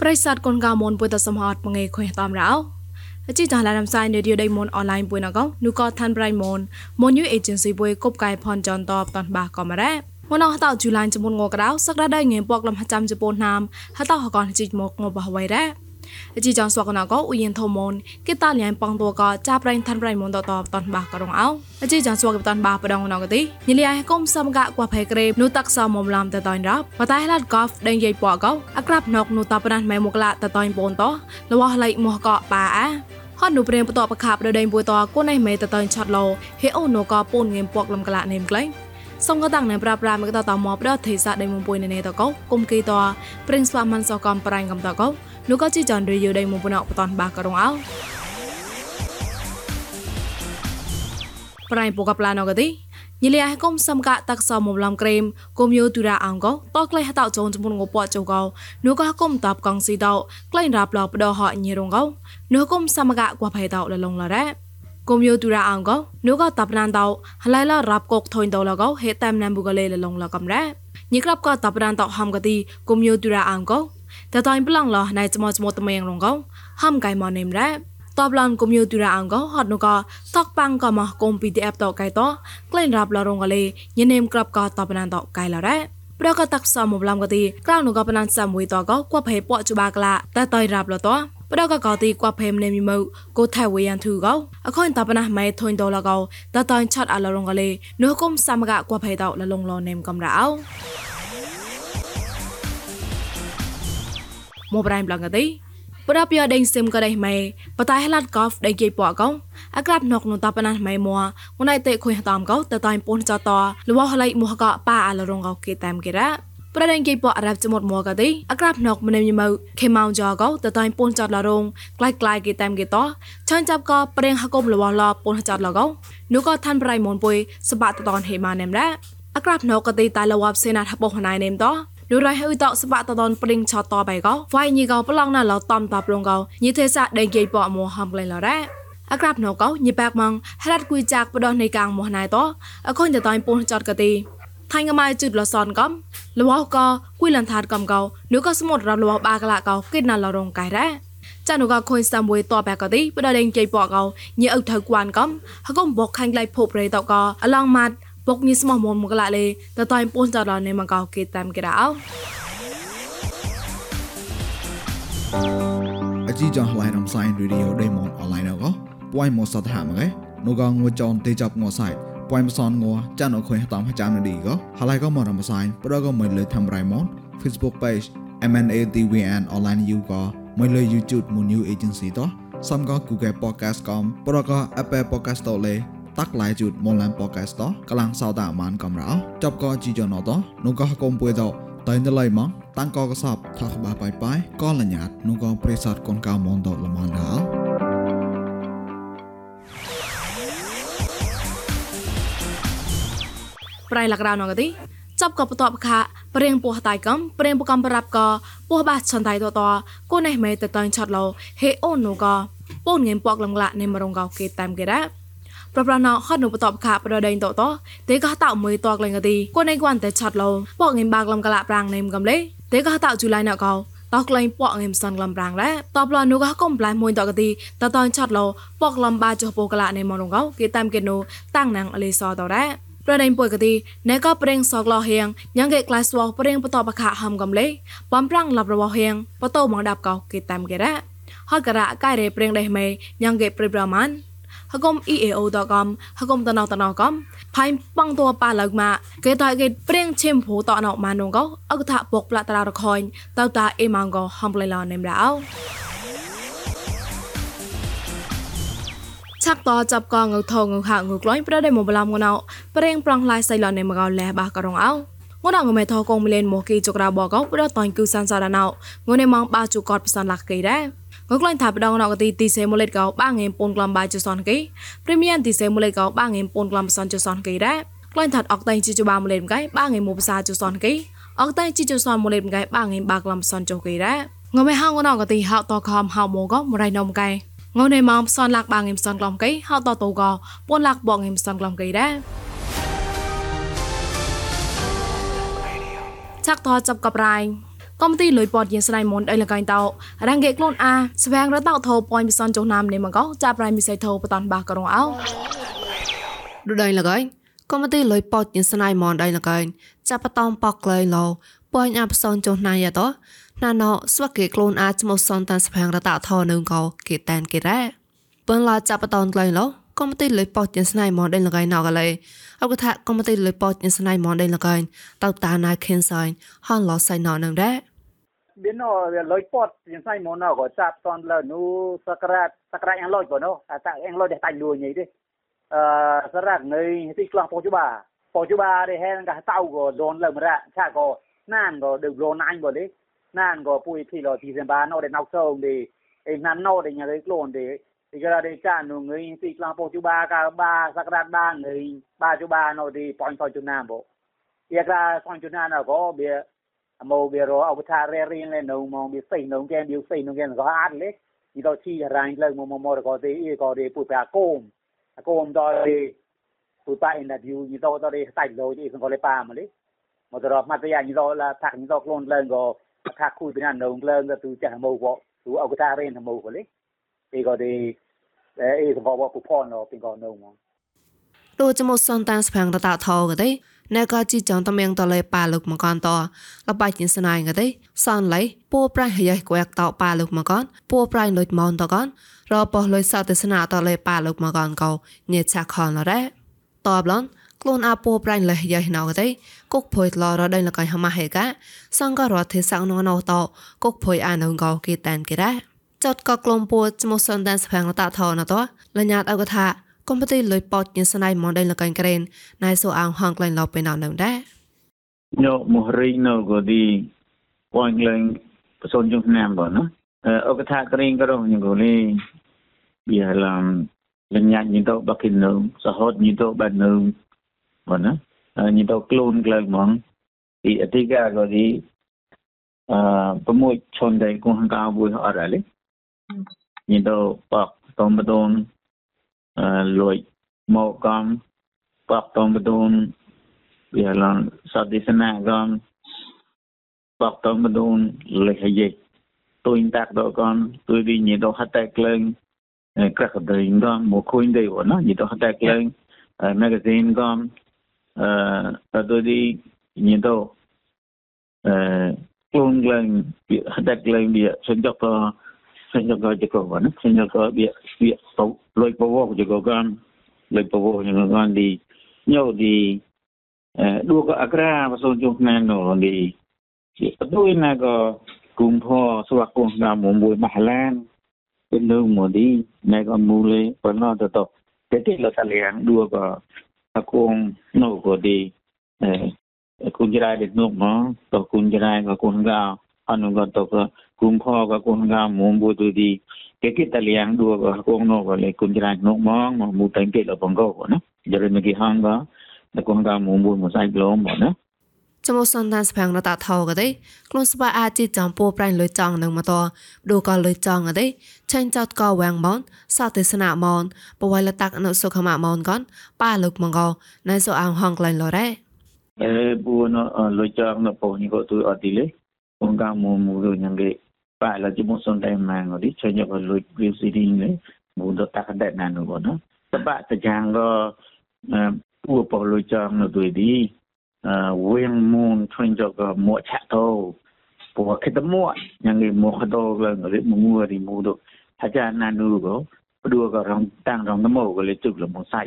ប្រិស័តកូនកៅមនពុទ្ធសមហតមងេខុយតាមរោអជីចាឡារំសាយនៅឌីដៃមនអនឡាញពុយណកោនូកថាន់ប្រៃមនមនយូអេเจนស៊ីពុយកົບកៃផនចនតបតនបាកំរ៉ាមនអហតជូឡាញចមុនងកដៅសក្តាដៃងេពកលំហចាំជប៉ុនណាមហតហកនជីកមកងបវៃរ៉ា អជីចងស្វកណកឧយិនធមនគេតាលៀងប៉ងតួកចាប្រៃឋានប្រៃមនតតតនបាករងអោអជីចងស្វកតនបាបដងណកទីញលីអៃកុំសំកាកួផៃក្រេនូតាក់សមមឡំតតនរាប់បតៃឡាត់កោហ្វដេងយាយពកោអក្រាប់ណកនូតាប្រណាស់ម៉ែមកឡាតតនបូនតលវះឡៃមកកបាអាហត់នូព្រៀងបតបខាបដដេងពួយតគូនឯមេតតនឆាត់ឡូហេអូនូកពូនងេមពកលំកលានេមក្លែងសងកតាំងណែប្រាប្រាមកតតមកប្រទេសាដេមុំពុយណេតកោគុំគីតព្រិនស្វាមិនសកំប្រាញ់កំតកោ នោះក៏ជីចាន់រីយូដេមុំពុណអបតនបាករងអោប្រៃពកប្លាណកទីញិលីអះគុំសំកាតាក់សមមឡំក្រេមគុំយោទូរ៉ាអង្កោតក្លែហតោចូនចមុនងពចៅកោនោះក៏គុំតាប់កងស៊ីតោក្លែងរាប់ឡបដហញីរងកោនោះគុំសមកាកួផៃតោលលងឡរ៉ាគុំយោទូរ៉ាអង្កោនោះក៏តាប់ណានតោហឡៃឡរាប់កុកថុញតោលកោហេតាមណាំបុកលេលលងលកំរ៉ាញិក្រាប់ក៏តាប់ណានតោហំកទីគុំយោទូរ៉ាអង្កោតតៃប្លង់ឡោណៃចមចមតមៀងរងកោហំកៃម៉នេមរ៉ាតបឡនគុំយូទូរ៉ាអង្កហត់នូកតកប៉ាំងកមគុំ PDF តកៃតក្លែងរាប់ឡរងកលេញនេមក្របកតបណានតកៃឡរ៉ាប្រកតាក់សមមឡំកទីក្រៅនូកបណានសាមួយតកគួភេពចបាក្លាតតៃរាប់លតប្រកកកទីគួភេមនេមីមគូថៃវយ៉ាងធូកោអខុនតបណាម៉ៃធុញតលកោតតៃឆាត់អឡរងកលេនូគុំសមកគួភេតលលងលនេមកំរ៉ោ មកប្រៃប្លងកទីប្រពយដេងសិមក៏ដេម៉េបតៃហឡាត់កោហ្វដេងគីពកោអក្រាប់ណកនតបណាស់ម៉េមួងណៃតេខុយតាមកោតតៃពូនចតលវហឡៃមួកប៉ាអលរងកោគេតាមគេរ៉ាប្រដេងគីពអរ៉ាប់ចមុតមួកទីអក្រាប់ណកម្នេញមើខេម៉ោងចកោតតៃពូនចតលរងក្លាយក្លាយគេតាមគេតឆានចាប់កោប្រេងហកុំលវឡពូនចតលកោនោះក៏ឋានប្រៃមុនពុយសបាតតនហេម៉ានេមរ៉ាអក្រាប់ណកកទីតៃលវបសេណាថាបោះណៃនេមត លរ៉ៃហៅតោសបតតនព្រិងឆតបៃកោវ៉ៃញីកោប្លង់ណាឡោតំតបលងកោញីទេសៈដេងគេប៉មហំក្លែងឡរ៉ាអក្រាប់ណូកោញីបាក់ម៉ងហរ៉ាត់គួយចាក់បដោះនៃកាងមោះណៃតោអខុនតតៃពុនចតកទីថៃងម៉ៃជុតលសនកំលវកោគួយលនថាតកំកោនោះក៏ស្មុតរលវបាកលកោគិតណាឡរងកៃរ៉ាចានុកខុញសាមួយតបកទីបដលេងជ័យបកោញីអ៊ុថៅគួនកំហកុំបកខាញ់ឡៃភពរេតកោអឡងម៉ាត់ បកញីស្មោះមុនមកឡាលេតតៃពូនចតលនៃមកោគេតាមគេរ៉ោអជីចងឡៃរំសាយរីឌីអូដេម៉ុនអនឡាញក៏ពួយមកសតហាមកឯនោះក៏ងួចនទេចាប់ងសៃពួយមសនងចានអខុយតាមចាំនឌីក៏ហឡៃក៏មករំសាយប្រក៏មិនលើធ្វើរៃម៉ុន Facebook page MNATVN online you ក៏មិនលើ YouTube មួយ new agency តសំក៏ Google podcast កំប្រក៏ Apple podcast តលេ តាក់ឡៃជូតមកឡាន podcast តកលាំងសោតាអានកំរោចប់ក៏ជីចនតនោះក៏កុំពួយតតែនៅឡៃម៉ងតាំងកកសបថាក្បាបាយបាយក៏លញ្ញាតនោះក៏ប្រេសតកូនកៅមនដលមនដល់ប្រៃលករៅណងទីចាប់ក៏បតបខាព្រៀងពោះតៃកំព្រៀងបកំប្រាប់ក៏ពោះបាឆនតៃតតគូនេះមេតតៃឆាត់លោហេអូននោះក៏ពូនងេមពកលងឡានេមរងកោគេតាមគេរ៉ា ប្រប្រណោហត់នៅបតបខាប្រដេងតតទេក៏តៅមួយតកលេងកទីគូនេះគួនតែឆាត់លោពកងេមបាក្លំកលាប្រាំងនេមកំលេទេក៏តៅជូឡៃណកោតោក្លែងពកងឹមសនក្លំប្រាំងឡែតបលនូក៏កុំប្លែមួយតកទីតតឆាត់លោពកក្លំបាចុះពោកលានៃមនងកោគេតាមគេនូតាំងណាំងអលីសតរ៉ាប្រដេញពុយកទីណែក៏ប្រេងសកលោហៀងញ៉ាងគេក្លាស្វប្រេងបតបខហំកំលេបំប្រាំងលាប់របស់ហៀងបតោមកដាប់កោគេតាមគេរ៉ាហត់ករ៉ាកែរេប្រេងដេះមេញ៉ាងគេព្រិប្រមាណ ហកុំ EAO.com ហកុំតណោតណោកំផៃប៉ងតួប៉ាលើកមកគេតើគេព្រៀងឈឹមភូតណោម៉ានងកអកថាបុកផ្លាតររខុញតើតាអេម៉ងកហំប្លេឡនេមរោឆាក់តចាប់កងងថងងហាងក្លាញ់ប្រដេមកបឡំងណៅប្រេងប្រងឡាយសៃឡនេមកលះបាករងអោងដងមេថកងមីលេនមកគីចក្រាបកោប្រតនគូសានសារណៅងនេម៉ងបាជូកតផ្សានលាក់គេដែរ ងក្លែងថាបដងណកទីទីសេមូលេតកោបាងេពូនក្លំបាយជសនគេព្រីមៀមទីសេមូលេតកោបាងេពូនក្លំផ្សនជសនគេដែរក្លែងថាអកតៃជីជបាមូលេតកៃបាងេមូភាសាជសនគេអកតៃជីជសនមូលេតកៃបាងេបាក្លំផ្សនជគេដែរងមេហងណកទីហៅតខំហៅម៉ូកមរៃនំកៃងនេម៉ងផ្សនលាក់បាងេផ្សនក្លំគេហៅតតូកពូនលាក់បងេផ្សនក្លំគេដែរឆាក់តចាប់កបរៃ កំទីលុយពតយានស្នៃមុនអីលកៃតោរ៉ាំងកេក្លូនអាស្វាងរតោថោប៉យពិសនចុះណាមនេះមកកោចាប់ប្រៃមិសៃថោបតនបាករងអោដូចដៃលកៃកុំទីលុយប៉តញស្នៃមនដៃលកៃចាប់បតំប៉កក្លែងលោប៉ញអាផ្សនចុះណាយតោណាណោស្វកេក្លូនអាចមកសនតានស្វាងរតោថោនឹងកោគេតែនគេរ៉ាពនឡាចាប់បតនក្លែងលោកុំទីលុយប៉តញស្នៃមនដៃលកៃណោកលេអកថាកុំទីលុយប៉តញស្នៃមនដៃលកៃតោតាណាខិនសៃហនឡោសៃណោនឹងរ៉ា biến nó lối pot những sai món nào có chạp toàn là nu sakrat sakrat yang lối của nó. À tại yang lối để thành đùa nhỉ đi. À, ờ sakrat người thì klang po chú bà. Po chú bà để hen cả tàu của đồn lầm ra cha có nan có được đồn anh của đấy. Nan có pui thì lo thì xem bà nó để nấu sâu đi. Em nan nó để nhà đấy lồn để thì cái là để cha nó người thì klang po chú bà, cả ba sakrat ba người ba chú bà nó đi point point chú nam bộ. Iya ka point chú nam nào có bia មកវារអវថារេរៀនលេនៅមកវាសៃនៅគេវាសៃនៅគេក៏អាត់លេនេះទៅជីរ៉ាញ់លើមកមកមកក៏ទេអីក៏ទេពុតាកូមកូមដល់ទេពុតាអ៊ីនឌីវនេះទៅទៅទេសៃលោជីសង្កលេប៉ាមកលេមកទៅមកទៅយ៉ានេះទៅឡាថាក់នេះទៅខ្លួនលើក៏ថាក់គូពីណានៅលើក៏ទូចាស់មកក៏ទូអវថារៀនមកក៏លេអីក៏ទេអីសង្កលពុផនទៅពីក៏នៅមកដូចចមកសនតានស្ភាំងរតថោក៏ទេ ណែក៏ជីចងតំៀងតលេប៉ាលុកមកកនតលបាច់ញស្នាយក៏ទេសនឡៃពូប្រៃហយ៉ៃគួយតប៉ាលុកមកកនពូប្រៃលុយមនតកនរប៉ោះលុយសតេសនាតលេប៉ាលុកមកកនកោញេឆាខនរ៉េតបឡនខ្លួនអាពូប្រៃលះយ៉ៃណៅក៏ទេគុកភុយឡរដៃលកៃហម៉ាហេកាសង្ករទេសងណណតគុកភុយអានងកោគេតានគេរ៉ាចតក៏ក្លុំពូចមកសនដានស្ភាំងរតថោណតលញ្ញាតអកថា កុំពទីលុយប៉តញស្នៃមនដៃលកៃក្រែនណៃសូអាងហងក្លែងឡោបេណៅនៅដែរ nhớ một ring nó có đi quanh lên person trong nam bảo nó ở cái thác ring cái đó nhưng có đi bây giờ làm lên nhạc như tao bắc kinh nương xã hội như tao bạn nương bảo nó như tao clone lên món thì ở đây cái có đi à có một chôn đây cũng hàng cao vui họ ra đấy như tao bạc tôm bê tông lội màu cam bạc tôm bê tông bây là sau đi xem nào con bọc tông mà đồn lấy hay gì លួចមកកំបបតំបដូនវាឡងសតទេសនាកំបបតំបដូនលេខយេទុយតាក់ដកំទុយវិញ្ញាដហតែក្លែងក្រាក់ដេងកំមកខុញដេវណាយដហតែក្លែងម៉ាហ្គាហ្ស៊ីនកំអឺទុយវិញ្ញាដអឺខ្លួនក្លែងហតែក្លែងវាសញ្ញកទៅ to te te lo ta liang dua ko akong no ko di eh kun jirai de no mo to kun jirai ko kun ga anu ko to ko kum pho ko kun ga mo mo tu di cái cái ta liang dua ko akong no ko le kun jirai no mo mo mu tan ke lo pong ko no jare me ki hang ga តែ គាត់ក៏មួយមួយមួយសាច់លោមកណាចមសនដានស្ភាំងរតថោក៏ទេខ្លួនស្បាអាចជីចំពោប្រៃលុយចង់នឹងមកតដូក៏លុយចង់ក៏ទេឆេញចោតក៏វាងមនសទេសនាមនបវលតាក់អនុសុខមមនកនប៉ាលុកមកោណៃសូអងហងក្លែងលរ៉េអេបួនលុយចង់នៅពោនេះក៏ទួយអត់ទីលេបងកាមួយមួយយ៉ាងគេ ប៉ាឡាជមុសនតែម៉ាងក៏ទីឆេញក៏លុយវាស៊ីឌីលេមួយទៅតាក់តែណានោះក៏ណាតបាតយ៉ាងក៏ពួរពលុយចង់នៅទួយទីអឺវៀងមូនឆ្វេងចកមកឆាក់តោព្រោះគិតមកយ៉ាងនេះមកតោឡើងរិមួយរីមួយទៅថាចាណានូក៏ព្រោះក៏រងតាំងរងមកក៏លេជុកលមកសា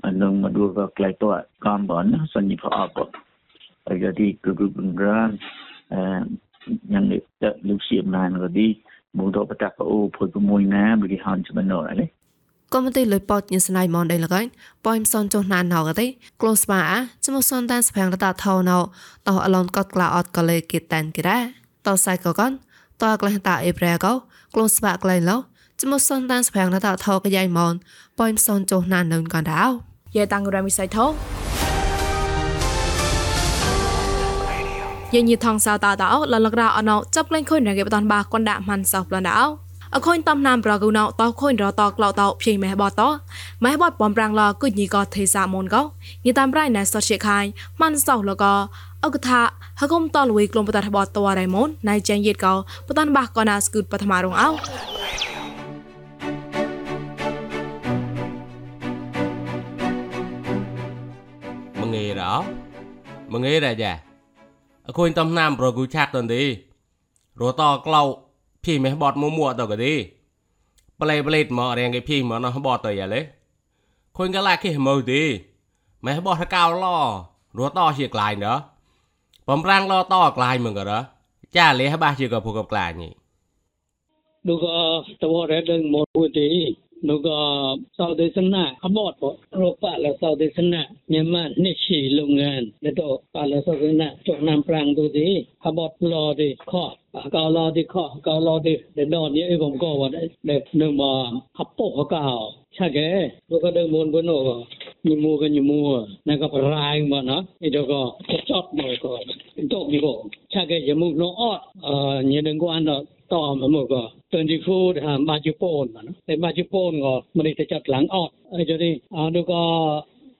ច់បើណាអីណាទីប៉ុនឡទៅដល់ក៏លូនយ៉ាងនេះអងយ៉ាងនេះក៏ទីអេមូននឹងមកតាទៅនឹងក៏នៅក៏បងកាមូននឹងមកឌូក៏ក្លែកតកំបនសញ្ញិផអបហើយក៏ទីគឺគឺប្រានអឺ yang le lu siam nan ko di mu do pata ko o phoi ko moi na bi han chma no le កុំទីលុយប៉តញស្នៃមនដៃលកៃប៉យមសនចុះណានណៅកទេក្លូស្បាចមសនតានស្ភាំងរតាថោណៅតោអឡនកតក្លាអត់កលេគិតានគិរ៉ាតោសៃកកនតោក្លែងតាអេប្រែកោក្លូស្បាក្លែងឡោចមសនតានស្ភាំងរតាថោកយ៉ៃមនប៉យមសនចុះណាននៅកនដៅ យាតាំងរ៉ាមិសៃថោយញីថងសៅតាតោលលករអណោចាប់ក្លែងខុនរកេបតានបាកនដាក់ម៉ាន់សោប្លនដៅអខូនតំណាំប្រកូណោតខូនរតក្លោតោភីមេបតម៉ែបតបំប្រាំងឡគុញីក៏ទេសាមុនកោញីតាមប្រៃណែសតជាខាញម៉ាន់សោលកោអកថាហកុំតលវីក្លុំបតតបតរៃមុនណៃចែងយេតកោបតានបាក់កណាស្គូតបឋមរងអោ mengira mengira ja អគុញតំណាមប្រគូឆាក់តនទីរតក្លោភីមេះបតមួមួតកទីប្លេប្លេតមករៀងគេភីមកណោះបតទៅយ៉ាលេខុញកលាគេមើទីមេះបតកៅឡរតជាក្លាយណោះបំប្រាំងឡតក្លាយមកករចាលេះបាសជាកពុកក្លាយនេះនោះក៏តវរ៉េដឹងមកពុទីនោះក៏សោទេសនាអបតរោបៈលសោទេសនា นนี่ฉีโรงงานแล้วก็ปะแล้วสาวเดชนะจกน้ำปรางดูดีขบอดรอดีข้อเการอดีข้อเการอดีเดี๋ยวนอนเนี่ยผมก็ว่าได้เด็กหนึ่งมาขับโปกเขาเก่าใช่แกแล้วก็เดินมนบนโนก็มีมูกันอยู่มัวนั่นก็รายมาเนาะไอ้เดี๋ยวก็จอดมาก็ตกนี่ก็ใช่แกจะมุกโนออดเอ่อเนี่ยหนึ่งกว่าเนาะต่อมาหมดก็24ทำมาจุโปนมาเนาะแต่มาจุโปนก็มันจะจัดหลังออดไอ้เจ้านี่อ่าดูก็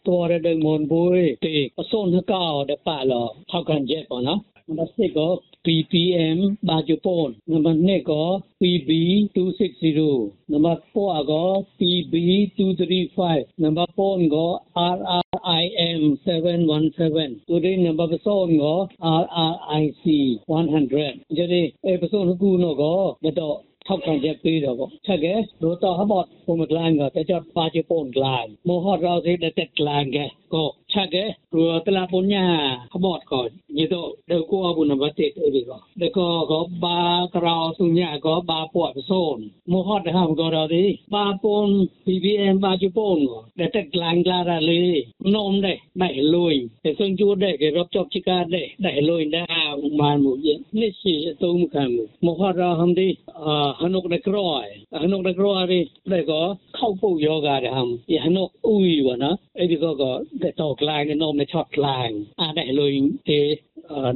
ตัวระดึงมนบุยตีก็โซนทั้งเก้าเดี๋ยวป่าเราเท่ากันเจ็ดป่ะเนาะมันสิก็ PPM บาจุโปนนับนี่ก็ PB 260นับปัวก็ PB 235นับปนก็ RRIM 717ตัวนี้นับโซนก็ RRIC 100จะได้เอพิโซดกูเนาะก็เดี๋ยว ထောက်ခံချက်ပေးတော့ပေါ့ချက်ကေဒိုတော့ဟဘော့ပုံမကလန်ကတကြပါချပုံကလန်မောဟရောစေတဲ့တက်ကလန်ကေကို chage ru tla punya khabot ko ni to de ko abun ba te te bi ko de ko ko ba krao sunya ko ba po son mo hot ha ko da di ba pon pbm ba ju pon ko de te klang kla ra le nom de dai loi te sung ju de ke rob chop chika de dai loi da man mu ye ni si to mu kan mu mo hot ra ham di hanok de kroi hanok de kroi ri de ko khau pu yoga de ham ye hanok ui wa na e bi ko ko de to ខ្លាញ់នៅនោមនៅឆត់ខ្លាញ់អានេះលុយទេ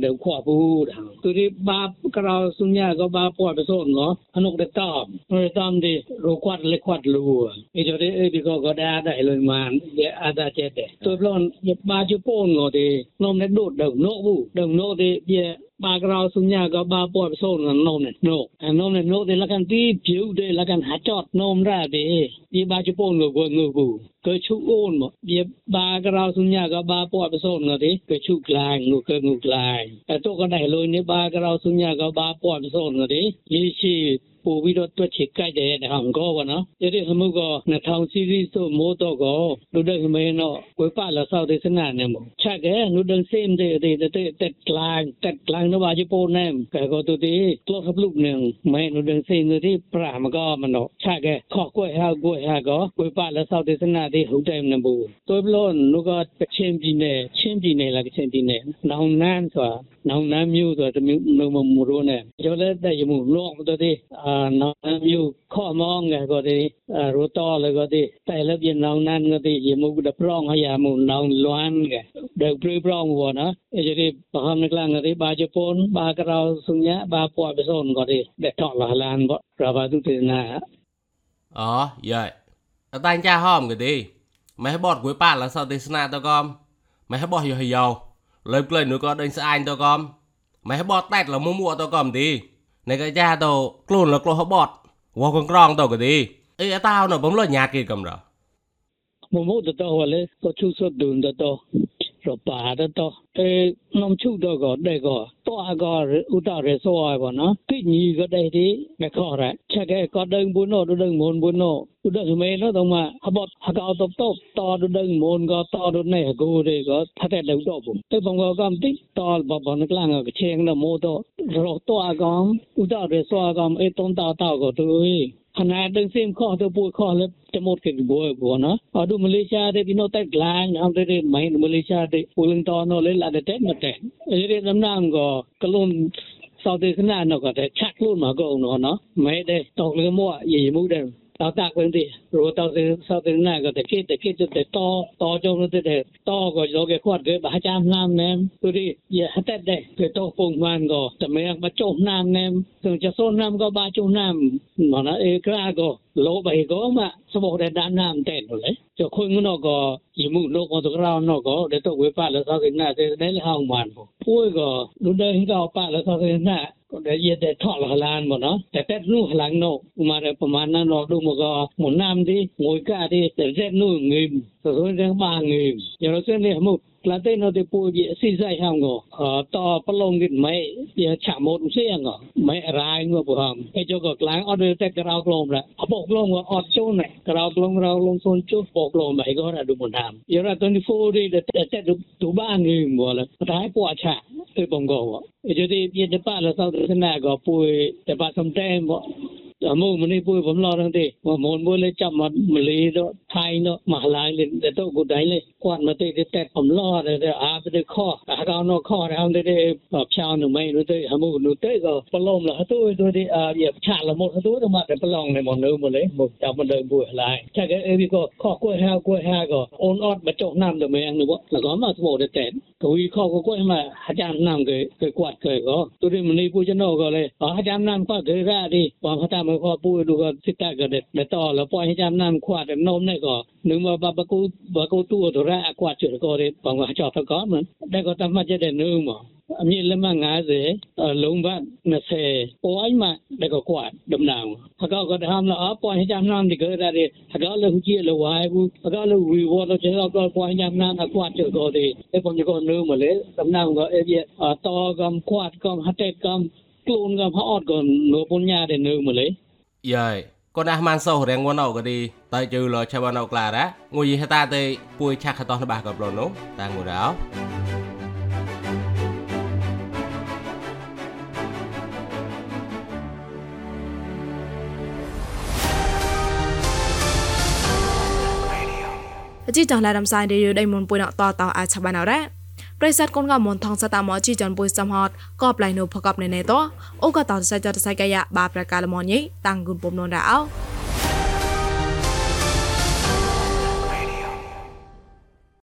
នៅខួបូដគឺនេះបាបក្រៅសុញ្ញាក៏បាបពតសូនក៏អនុកដតំរតំទីរកគាត់លេគាត់លួអីចរិអីពីក៏ក៏ដាដែរលុយម៉ានវាអាដាចេតទៅប្លន់យបាជពូនក៏ទេនោមនៅដូតដឹងនោប៊ូដឹងនោទេវា ba cái rau xuống nhà có ba bộ sôn là nôm này nô à nôm này nô thì là căn tí chiếu đây là căn hạt chót nôm ra để đi ba chục bồn người quần người cù cơ chúc ôn mà đi ba cái rau xuống nhà có ba bộ sôn là thế cơ chúc lại người cơ ngục lại à tôi có đại lôi nếu ba cái rau xuống nhà có ba bộ sôn là thế như chi ပို့ပြီးတော့တွက်ချေကြိုက်တယ်တဲ့ဟောင်ကောပေါ့နော်ယနေ့ဟမှုက2000စီစီဆိုမိုးတော့ကောလူတက်မင်းတော့ဝေပါလာဆောက်တဲ့စနာနေမို့ချက်ကလူတက်စိမ်တဲ့တဲ့တဲ့တက်လိုင်းတက်လိုင်းတော့ဘာကြီးပို့နေကဲကောတူတီတော့ခပ်လူနေမဲလူတက်စိမ်တဲ့ပရာမကောမနော်ချက်ကခေါ်ကွယ်ဟာကွယ်ဟာကောဝေပါလာဆောက်တဲ့စနာတဲ့ဟုတ်တယ်နေမို့တော်ဘလို့လူကချင်းပြည်နဲ့ချင်းပြည်နဲ့လားချင်းပြည်နဲ့နောင်နန်းဆိုတာနောင်နန်းမျိုးဆိုတာတမျိုးမမရိုးနဲ့ကျော်လက်တဲ့ရမှုလောတော့တဲ့အာ나유 코몽 거디 로토르 거디 타일럽이 나난 거디 예무다 프롱 하야무 나운 로안 게 드프리 프롱 워나 에저리 바함네 클랑 거디 바제폰 바그라우 숭냐 바포아 베손 거디 데토 라란 거 라바두 테나 아 야이 តែចាហោមក៏ទេម៉េះបតគួយប៉ាឡាសោទេសនាតកំម៉េះបោះយោយោលើបក្លែងនោះក៏ដេញស្អាញតកំម៉េះបតតែតលមុំមួតកំទេ នេះក៏ចាទៅខ្លួនលក្លោះបត់វោះកងក្រងទៅក៏ទីអីអតោនៅបំលោះញាតគេកំរមុំមុតទៅហលក៏ជួសត់ដូនទៅ rồi bà đó. To thế nông chú đó gọi đây gọi to gọi u ta rồi soi bọn nó. Cái gì có đây thì mẹ khó ra, cha cái có đơn buôn nô đôi đơn môn bốn nô đôi đơn mẹ nó đâu mà. Họ bọt họ cao tốc tốc to đôi đơn môn có to đôi này cô đây có thật là đầu độ bụng. Thế bọn gọi cầm tích to bọn bọn nó lang ở cái chèn là mô to rồi to gọi u ta rồi soi gọi ấy tông tao tao của tôi. ขนาดดึงเส้นข้อตัวปวดข้อแล้วจะหมดเกิดบัวบัวเนาะเอาดูมาเลเซียได้พี่น้องแต่กลางเอาได้ได้ไหมมาเลเซียได้ปูลึงตอนนอเลยละแต่แต่มาแต่เรียนน้ำน้ำก็กระลุ่นสาวเดือนขนาดนอกก็แต่ชักลุ่นมาก็เอาเนาะไม่ได้ตกเลยก็มั่วใหญ่มุกได้ តោតាក់វិញទីរត់តោទៅសោទៅណាក៏តែគេតែគេទៅតតចុងទៅតែតក៏លោកគេគាត់គេបះចាំណាមណែមទូរីយ៉ាហតែដែរគេតោពងបានក៏តែមែបចុះណាមណែមទៅจะសូនណាមក៏បាចុះណាមមកណាអេក្រាក៏លោកបៃក៏មកសបោតែដានណាមតែនោះលេចុះខុញនោះក៏យីមុលោកមកទៅក្រៅនោះក៏ដែលទៅវេប៉ាលសោគេណាតែដែលហៅបានពួយក៏លុដើហិងក៏ប៉ាលសោគេណាក៏ដែលយេតែថតឡានមកណោះតែតែនោះឡាំងនោះមកប្រមាណណានោះดูមកក៏មកណាមទីងួយកាទីតែតែនោះងឹមទៅទៅបាងឹមយល់ទៅនេះមកក្លាតេនៅទីពូយស៊ីសៃហងក៏តប្រឡងគិតម៉េជាឆាម៉ូតសៀងក៏ម៉េរាយមកប្រហមឯចុះក៏ខ្លាំងអត់តែក្រៅក្លងដែរអបកក្លងក៏អត់ចូលណែក្រៅក្លងរៅលងសូនជុះបកក្លងម៉េក៏រត់មកតាមយល់ទៅ24ទីតែតែទូបាងឹមមកតែឲ្យពូអាឆាទៅ ไทยเนาะมหาลายเลยแต่ตัวกูได้เลยกวาดมาเตะแต่ผมรอดเลยอาไปได้ข้ออาเราเนาะข้อแล้วได้ได้แบบชาวหนูไม่รู้เตะหามูหนูเตะก็ปลอมละตัวตัวที่อ่าเหยียบชาละหมดตัวตัวมาแต่ปลอมในหมอนื้หมดเลยหมดจับมันเดินบุยลายใช่ก็เออพี่ก็ข้อกล้วยแห้วกล้วยแห้วก็โอนออดมาจกน้ำเดี๋ยวแมงหนูว่าแล้วก็มาสมบูรณ์แต่ก็วิข้อก็กล้วยมาอาจารย์น้ำเคยเคยกวาดเคยก็ตัวที่มันนี่ผู้ชนก็เลยอ๋ออาจารย์น้ำก็เคยร่ดิความพัฒนามันก็ปูดูก็สิตาก็เด็ดแต่ต่อแล้วปล่อยให้อาจารย์น้ำควาดแต่นมเนี่ย có. Nếu mà bà cô bà cô tua đó ra à, qua chuyện có thì bà ngoại cho phải có mà. Đây có tâm mà gia đình nữa mà. Như là mà ngã dễ ở ờ, lũng bạn xe ô mà. Đây có quạt đầm nào họ có có tham là ở qua hai trăm thì cứ ra đi. Họ có là chia là hoài bu họ có là hủy vô nó chỉ là qua qua hai trăm là quạt chữ có thì cái con chỉ còn nữa mà lấy đầm nào có. Em gì ở ờ, to quạt gom hạt tết gom, clone gom họ còn nửa bốn nhà để nữa mà lấy. Yeah. នអោក្លារ៉ាងួយហតាទេពួយឆាក់ខតោះរបស់ក៏ប្រនោះតាងូរោអជីចង់ឡារំសាយរីយដៃមុនពុយណតតអាចឆបានអរ៉ា ប្រិស័តកូនកមនថងសតាមអជីចនពុយសំហតកបឡៃនូផកបណេណេតអូកតតសៃចតសៃកាយបាប្រកាលមញីតាំងគុនពុំននរអោ